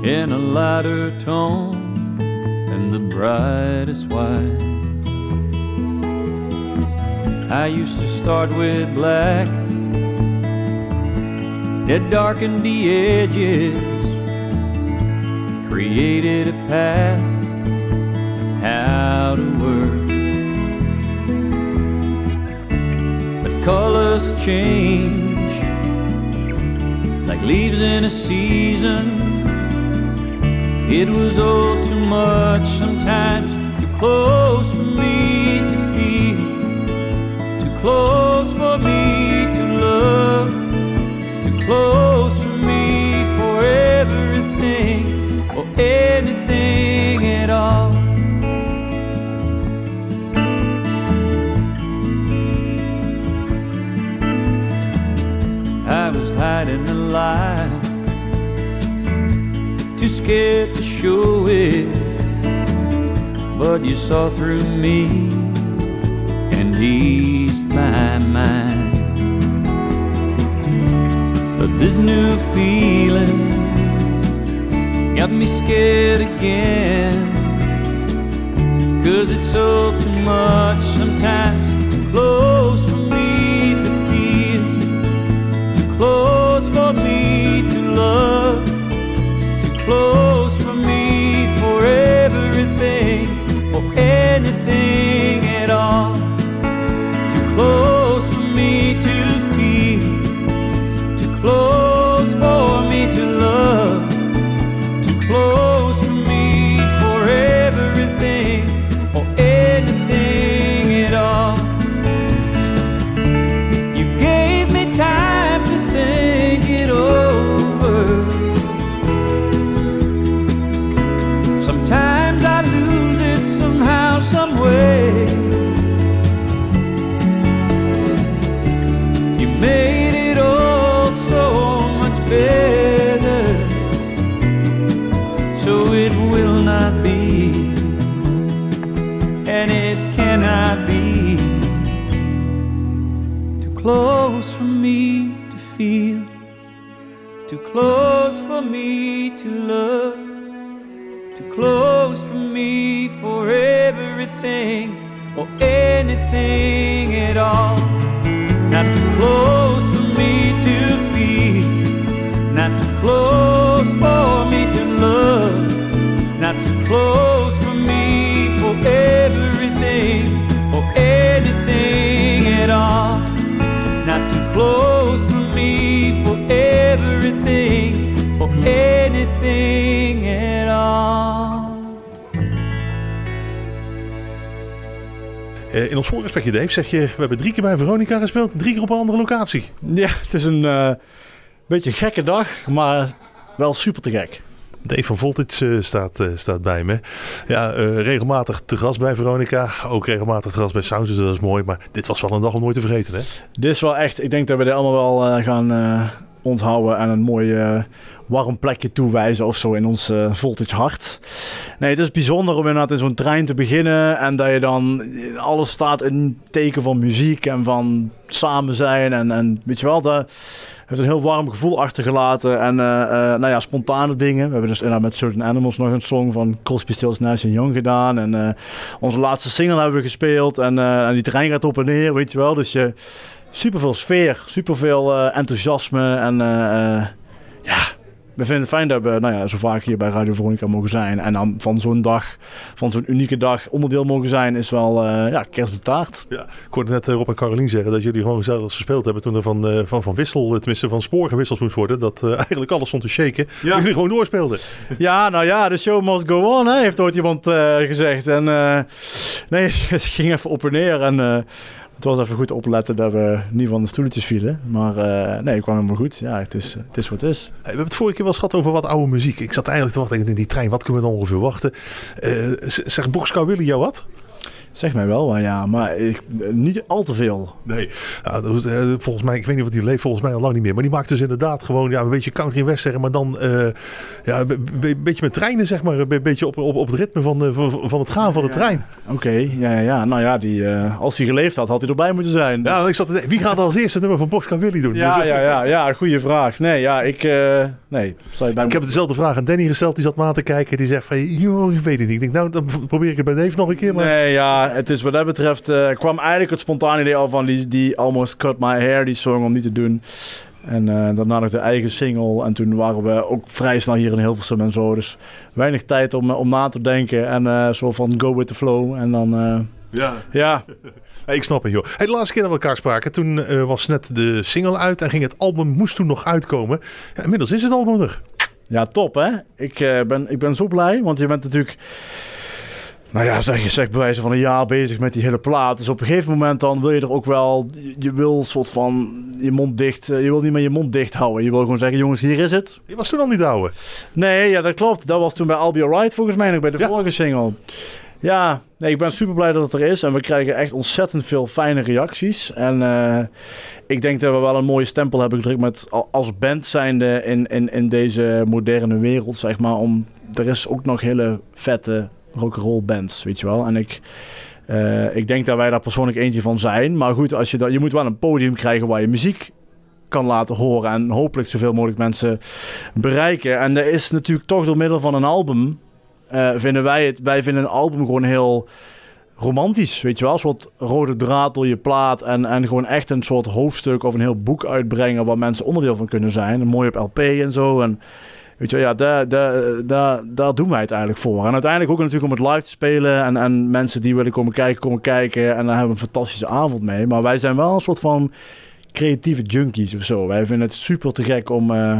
and a lighter tone than the brightest white. I used to start with black that darkened the edges, created a path how to work. Colors change like leaves in a season. It was all too much sometimes, too close for me to feel, too close for me to love, too close for me for everything or anything Hiding the scared to show it, but you saw through me and eased my mind. But this new feeling got me scared again. Cause it's all too much sometimes, too close me to love, too close for me for everything or anything at all, too close in ons voorgesprekje, Dave, zeg je... we hebben drie keer bij Veronica gespeeld, drie keer op een andere locatie. Ja, het is een eh, beetje een gekke dag, maar wel super te gek. Dave van Voltage eh, staat, eh, staat bij me. Ja, regelmatig te gast bij Veronica. Ook regelmatig te gast bij Sounds, dus dat is mooi. Maar dit was wel een dag om nooit te vergeten, hè? Dit is wel echt, ik denk dat we dit allemaal wel gaan onthouden en een mooi eh, warm plekje toewijzen of zo in ons eh, Voltage hart. Nee, het is bijzonder om inderdaad in zo'n trein te beginnen en dat je dan eh, alles staat in teken van muziek en van samen zijn en, en weet je wel, dat heeft een heel warm gevoel achtergelaten en eh, nou ja, spontane dingen. We hebben dus inderdaad met Certain Animals nog een song van Crosby, Stills, Nash Young gedaan en onze laatste single hebben we gespeeld en, die trein gaat op en neer, weet je wel. Dus je, superveel sfeer, superveel eh enthousiasme en ja, we vinden het fijn dat we nou ja, zo vaak hier bij Radio Veronica mogen zijn. En dan van zo'n dag, van zo'n unieke dag onderdeel mogen zijn, is wel eh ja, kerst op de taart. Ja, ik hoorde net eh, Rob en Carolien zeggen dat jullie gewoon gezellig gespeeld hebben toen er van, eh, van, van wissel, tenminste van spoor gewisseld moest worden. Dat eigenlijk alles stond te shaken. Ja. Jullie gewoon doorspeelden. Ja, nou ja, de show must go on, hè, heeft ooit iemand gezegd. En nee, het ging even op en neer. En het was even goed opletten dat we niet van de stoeltjes vielen. Maar eh, nee, het kwam helemaal goed. Ja, het is, het is wat het is. We hebben het vorige keer wel gehad over wat oude muziek. Ik zat eigenlijk te wachten in die trein. Wat kunnen we dan ongeveer wachten? Eh z- zeg Boxcar Willy jou wat? Zeg mij wel, maar ja, maar ik, niet al te veel. Nee, ja, eh, volgens mij, ik weet niet wat die leeft, volgens mij al lang niet meer. Maar die maakt dus inderdaad gewoon ja, een beetje country en western, maar dan eh, ja, een be- be- beetje met treinen, zeg maar. Een be- beetje op, op, op het ritme van, de, van, het gaan van de trein. Oké, ja, ja, ja. Nou ja, die, eh, als hij geleefd had, had hij erbij moeten zijn. Ja, ik zat wie gaat als eerste nummer van Boxcar Willy doen? Ja, Dus, eh, ja, ja, ja, goede vraag. Nee, ja, ik, eh, nee. Bij Ik heb dezelfde vraag aan Danny gesteld, die zat me aan te kijken. Die zegt van, joh, ik weet het niet. Ik denk, nou, dan probeer ik het bij Dave nog een keer. Maar... Nee, ja, het is wat dat betreft, eh, kwam eigenlijk het spontane idee al van die, die Almost Cut My Hair, die song om niet te doen. En eh, daarna nog de eigen single. En toen waren we ook vrij snel hier in Hilversum en zo. Dus weinig tijd om, om na te denken. En eh, zo van go with the flow. En dan, Ja. ja. Hey, ik snap het, joh. Hey, de laatste keer dat we elkaar spraken, toen was net de single uit en ging het album, moest toen nog uitkomen. Ja, inmiddels is het album er. Ja, top hè. Ik, ben, ik ben zo blij, want je bent natuurlijk... Nou ja, zeg je zeg bij wijze van een jaar bezig met die hele plaat. Dus op een gegeven moment dan wil je er ook wel... Je, wil soort van je mond dicht... eh, Je wil niet meer je mond dicht houden. Je wil gewoon zeggen, jongens, hier is het. Je was toen al niet ouwe. Nee, ja, dat klopt. Dat was toen bij I'll Be Alright volgens mij nog bij de vorige single. Ja, nee, ik ben super blij dat het er is. En we krijgen echt ontzettend veel fijne reacties. En eh, ik denk dat we wel een mooie stempel hebben gedrukt met al- als band zijnde in, in, in deze moderne wereld, zeg maar. Om, er is ook nog hele vette rock'n'roll bands, weet je wel. En ik, eh, ik denk dat wij daar persoonlijk eentje van zijn. Maar goed, als je, dat, je moet wel een podium krijgen waar je muziek kan laten horen. En hopelijk zoveel mogelijk mensen bereiken. En er is natuurlijk toch door middel van een album eh, vinden wij het, wij vinden een album gewoon heel romantisch, weet je wel, een soort rode draad door je plaat en, en gewoon echt een soort hoofdstuk of een heel boek uitbrengen waar mensen onderdeel van kunnen zijn, mooi op LP en zo en weet je ja, daar, daar, daar, daar doen wij het eigenlijk voor. En uiteindelijk ook natuurlijk om het live te spelen en, en mensen die willen komen kijken, komen kijken en daar hebben we een fantastische avond mee, maar wij zijn wel een soort van creatieve junkies of zo. Wij vinden het super te gek om eh,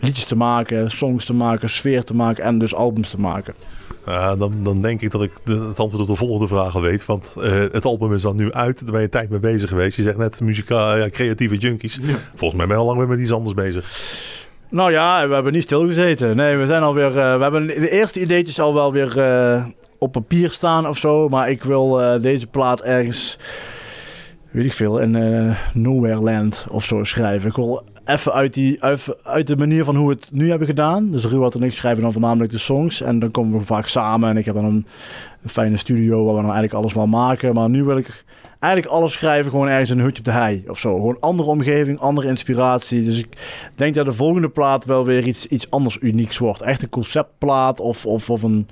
liedjes te maken, songs te maken, sfeer te maken en dus albums te maken. Ja, dan, dan denk ik dat ik de, het antwoord op de volgende vraag al weet. Want eh, het album is dan nu uit. Daar ben je een tijd mee bezig geweest. Je zegt net muzikaal, ja, creatieve junkies. Volgens mij ben je al lang weer met iets anders bezig. Nou ja, we hebben niet stilgezeten. Nee, we zijn alweer. eh we hebben de eerste ideetjes al wel weer eh, op papier staan of zo. Maar ik wil eh, deze plaat ergens. Weet ik veel, in Nowhere Land of zo schrijven. Ik wil even uit, die, uit de manier van hoe we het nu hebben gedaan. Dus Ruud en ik schrijven dan voornamelijk de songs. En dan komen we vaak samen. En ik heb dan een, een fijne studio waar we dan eigenlijk alles wel maken. Maar nu wil ik eigenlijk alles schrijven gewoon ergens in een hutje op de hei of zo. Gewoon andere omgeving, andere inspiratie. Dus ik denk dat de volgende plaat wel weer iets, iets anders unieks wordt. Echt een conceptplaat of, of, of een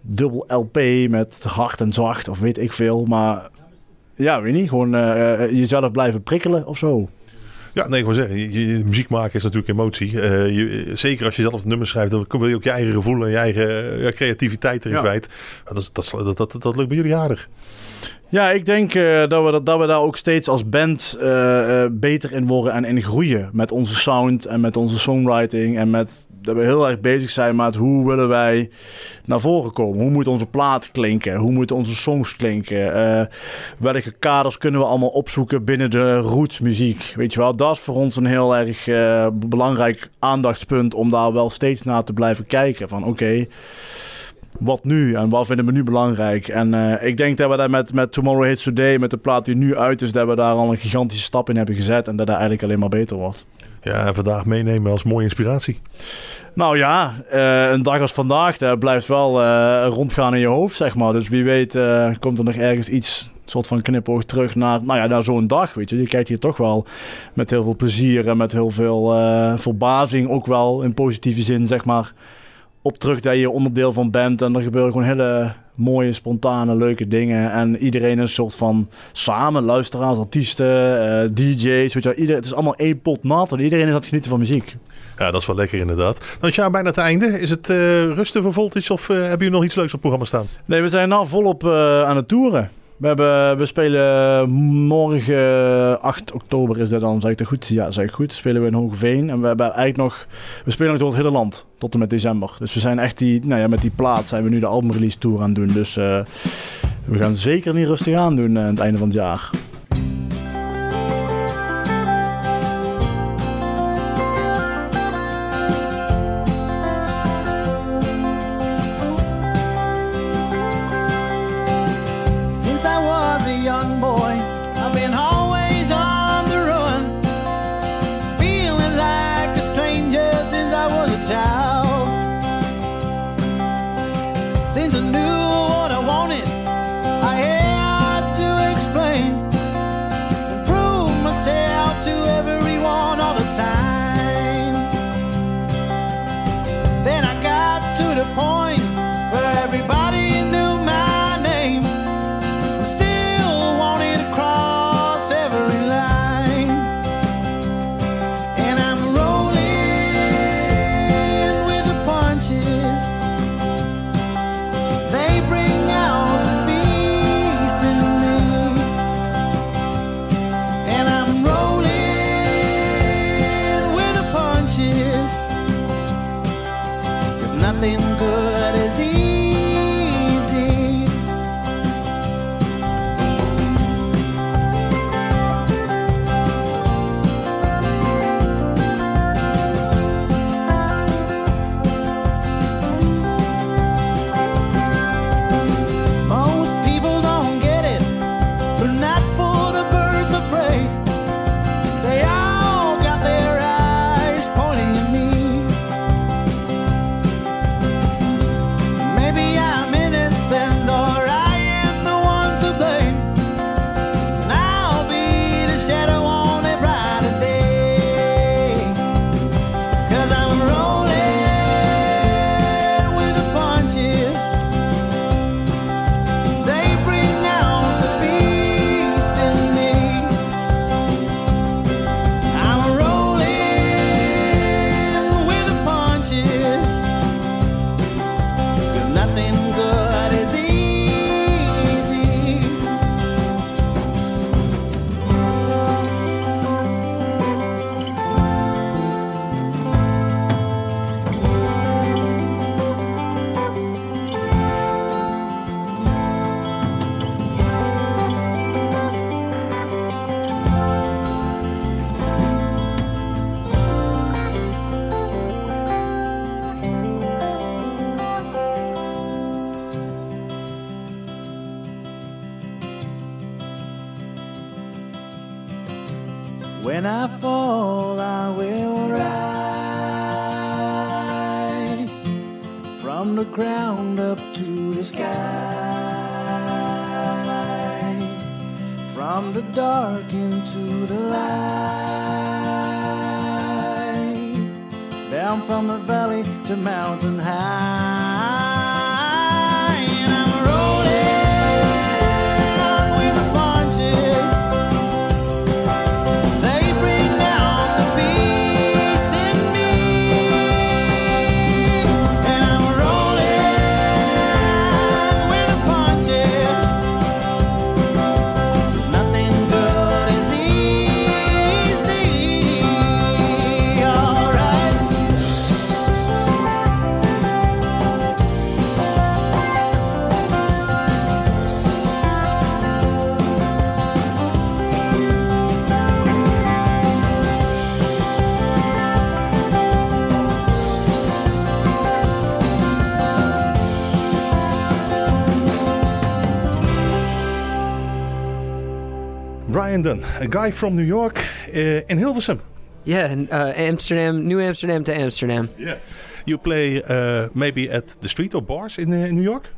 dubbel LP met hard en zacht of weet ik veel. Maar ja, weet niet. Gewoon eh, jezelf blijven prikkelen of zo. Ja, nee, ik wil zeggen, je, je- muziek maken is natuurlijk emotie. Eh, je, zeker als je zelf het nummer schrijft, dan wil je ook je eigen gevoel en je eigen ja, creativiteit erin Ja. kwijt. Dat, is- dat, dat, dat, dat lukt bij jullie aardig. Ja, ik denk eh, dat, we, dat, dat we daar ook steeds als band eh, eh, beter in worden en in groeien. Met onze sound en met onze songwriting. En met dat we heel erg bezig zijn met hoe willen wij naar voren komen. Hoe moet onze plaat klinken? Hoe moeten onze songs klinken? Welke kaders kunnen we allemaal opzoeken binnen de rootsmuziek? Weet je wel, dat is voor ons een heel erg belangrijk aandachtspunt om daar wel steeds naar te blijven kijken. Van oké, wat nu en wat vinden we nu belangrijk. En eh, ik denk dat we daar met, met Tomorrow Hits Today, met de plaat die nu uit is, dat we daar al een gigantische stap in hebben gezet en dat dat eigenlijk alleen maar beter wordt. Ja, en vandaag meenemen als mooie inspiratie. Nou ja, eh, een dag als vandaag, dat blijft wel eh, rondgaan in je hoofd, zeg maar. Dus wie weet komt er nog ergens iets, soort van knipoog terug naar, nou ja, naar zo'n dag, weet je. Je kijkt hier toch wel met heel veel plezier en met heel veel verbazing, ook wel in positieve zin, zeg maar, op terug dat je onderdeel van bent. En er gebeuren gewoon hele mooie, spontane, leuke dingen. En iedereen is een soort van samen, luisteraars, artiesten, eh, DJ's, weet je. Ieder, het is allemaal één pot nat en iedereen is aan het genieten van muziek. Ja, dat is wel lekker inderdaad. Dan is het jaar bijna het einde. Is het eh, rusten voor Voltage of eh, hebben jullie nog iets leuks op het programma staan? Nee, we zijn nou volop aan het toeren. We, we spelen morgen, 8 oktober is dat dan, zeg ik goed? Ja, zeg ik goed. Spelen we in Hogeveen. En we hebben eigenlijk nog, we spelen nog door het hele land, tot en met december. Dus we zijn echt die, nou ja, met die plaat zijn we nu de albumrelease tour aan het doen. Dus eh, we gaan zeker niet rustig aan doen eh, aan het einde van het jaar. Down from the valley to mountain high. Dunn, a guy from New York uh, in Hilversum. Yeah, uh, Amsterdam, New Amsterdam to Amsterdam. Yeah. You play uh, maybe at the street or bars in, uh, in New York?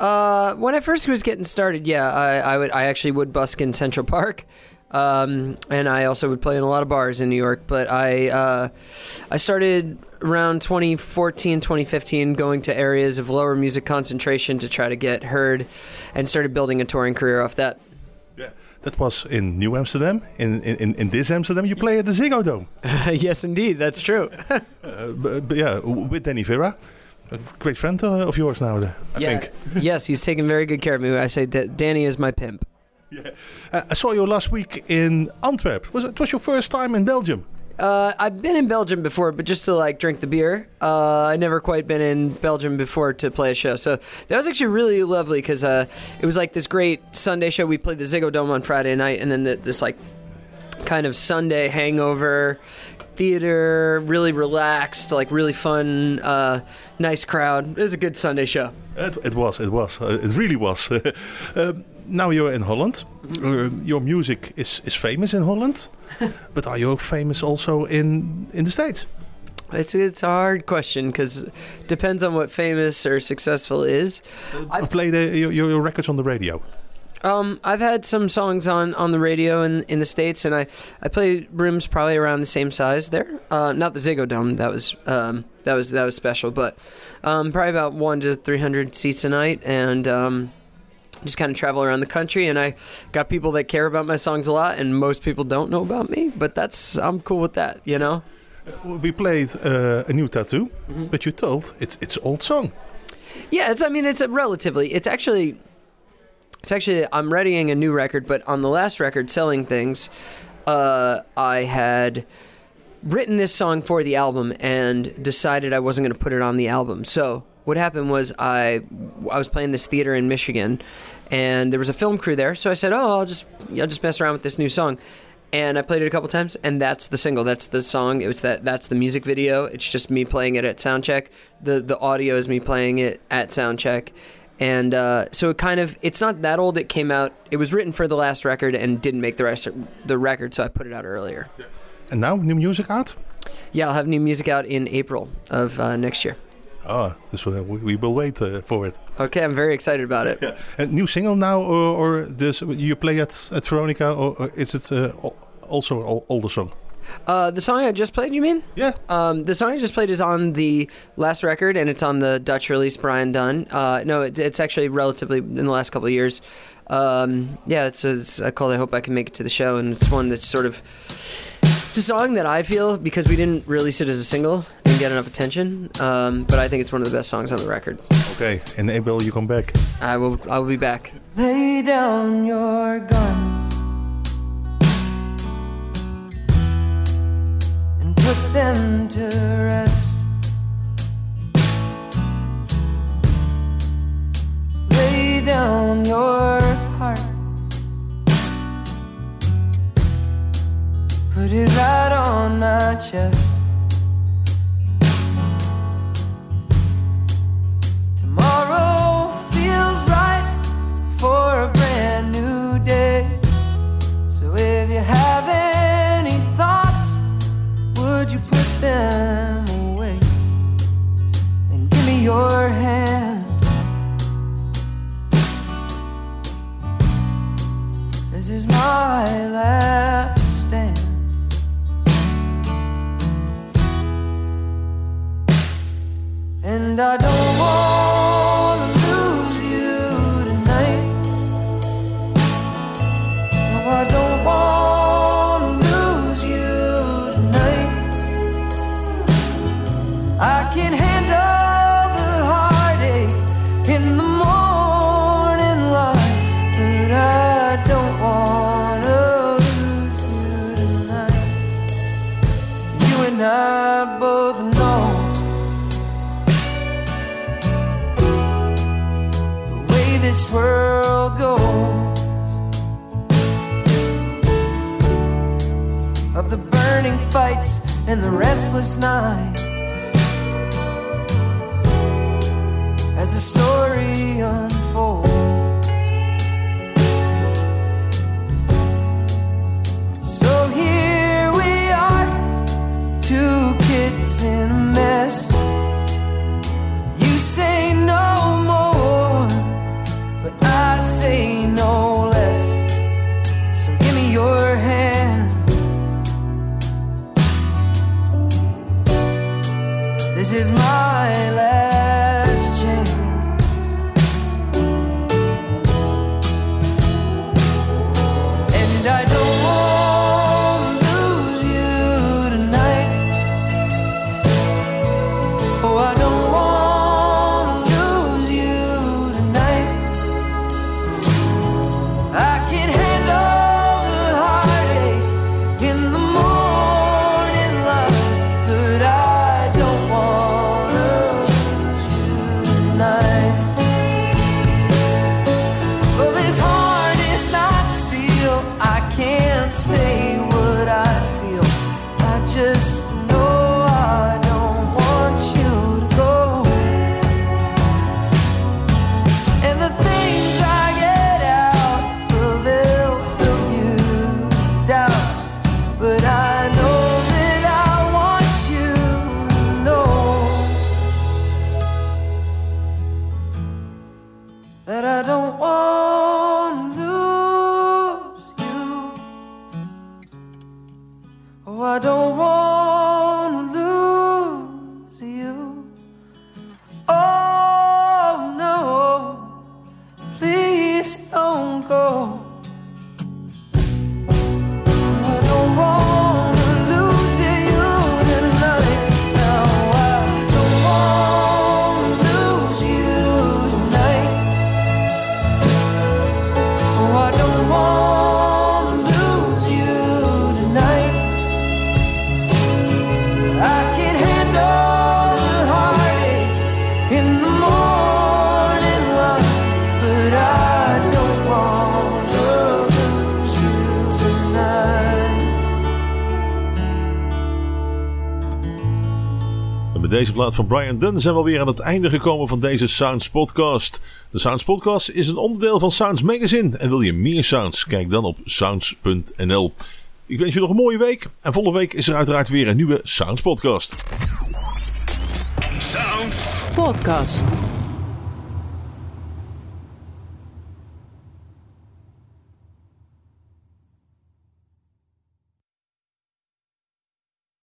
Uh, when I first was getting started, yeah, I, I would I actually would busk in Central Park, um, and I also would play in a lot of bars in New York. But I uh, I started around 2014, 2015, going to areas of lower music concentration to try to get heard, and started building a touring career off that. That was in New Amsterdam. In, in, in this Amsterdam, you play at the Ziggo Dome. yes, indeed, that's true. uh, but, but yeah, with Danny Vera, a great friend uh, of yours now, there, I yeah, think. yes, he's taken very good care of me. I say that Danny is my pimp. Uh, I saw you last week in Antwerp. Was it, it was your first time in Belgium? Uh, I've been in Belgium before, but just to like drink the beer. Uh, I never quite been in Belgium before to play a show, so that was actually really lovely because uh, it was like this great Sunday show. We played the Ziggo Dome on Friday night, and then the, this like kind of Sunday hangover theater, really relaxed, like really fun, uh, nice crowd. It was a good Sunday show. It, it was, it was, uh, it really was. um, now you're in Holland. Uh, your music is, is famous in Holland, but are you famous also in in the States? It's it's a hard question because depends on what famous or successful is. I play the, your, your records on the radio. Um, I've had some songs on, on the radio in, in the states, and I, I play rooms probably around the same size there. Uh, not the Ziggo Dome, that was um, that was that was special, but um, probably about one to three hundred seats a night, and um, just kind of travel around the country. And I got people that care about my songs a lot, and most people don't know about me, but that's I'm cool with that, you know. We played uh, a new tattoo, but you told it's it's old song. Yeah, it's. I mean, it's a relatively. It's actually. It's actually. I'm readying a new record, but on the last record, selling things, uh, I had written this song for the album and decided I wasn't going to put it on the album. So what happened was I I was playing this theater in Michigan, and there was a film crew there. So I said, "Oh, I'll just I'll just mess around with this new song." And I played it a couple times, and that's the single. That's the song. It was that. That's the music video. It's just me playing it at soundcheck. the The audio is me playing it at soundcheck, and uh, so it kind of. It's not that old. It came out. It was written for the last record and didn't make the rest of the record, so I put it out earlier. And now new music out. Yeah, I'll have new music out in April of uh, next year. Oh, this will, we, we will wait uh, for it. Okay, I'm very excited about it. A new single now, or, or this you play at at Veronica, or, or is it uh, also an older song? Uh, the song I just played, you mean? Yeah. Um, the song I just played is on the last record, and it's on the Dutch release, Brian Dunn. Uh, no, it, it's actually relatively in the last couple of years. Um, yeah, it's, it's uh, called "I Hope I Can Make It to the Show," and it's one that's sort of it's a song that I feel because we didn't release it as a single, didn't get enough attention. Um, but I think it's one of the best songs on the record. Okay, in April you come back. I will. I will be back. Lay down your guns and put them to rest. Lay down your heart. Put it right on my chest. Tomorrow feels right for a brand new day. So if you have any thoughts, would you put them away? And give me your hand. This is my last. And I don't and the restless night as the story unfolds. So here we are, two kids in a mess. No. Laat van Brian Dunn zijn we alweer aan het einde gekomen van deze Sounds Podcast. De Sounds Podcast is een onderdeel van Sounds Magazine. En wil je meer sounds? Kijk dan op sounds.nl. Ik wens je nog een mooie week. En volgende week is er uiteraard weer een nieuwe Sounds Podcast. Sounds Podcast.